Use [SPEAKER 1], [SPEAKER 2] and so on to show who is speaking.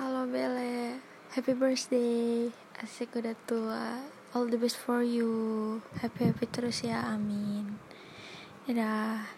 [SPEAKER 1] Halo Bele, happy birthday. Asik udah tua. All the best for you. Happy happy terus ya, amin. Dadah.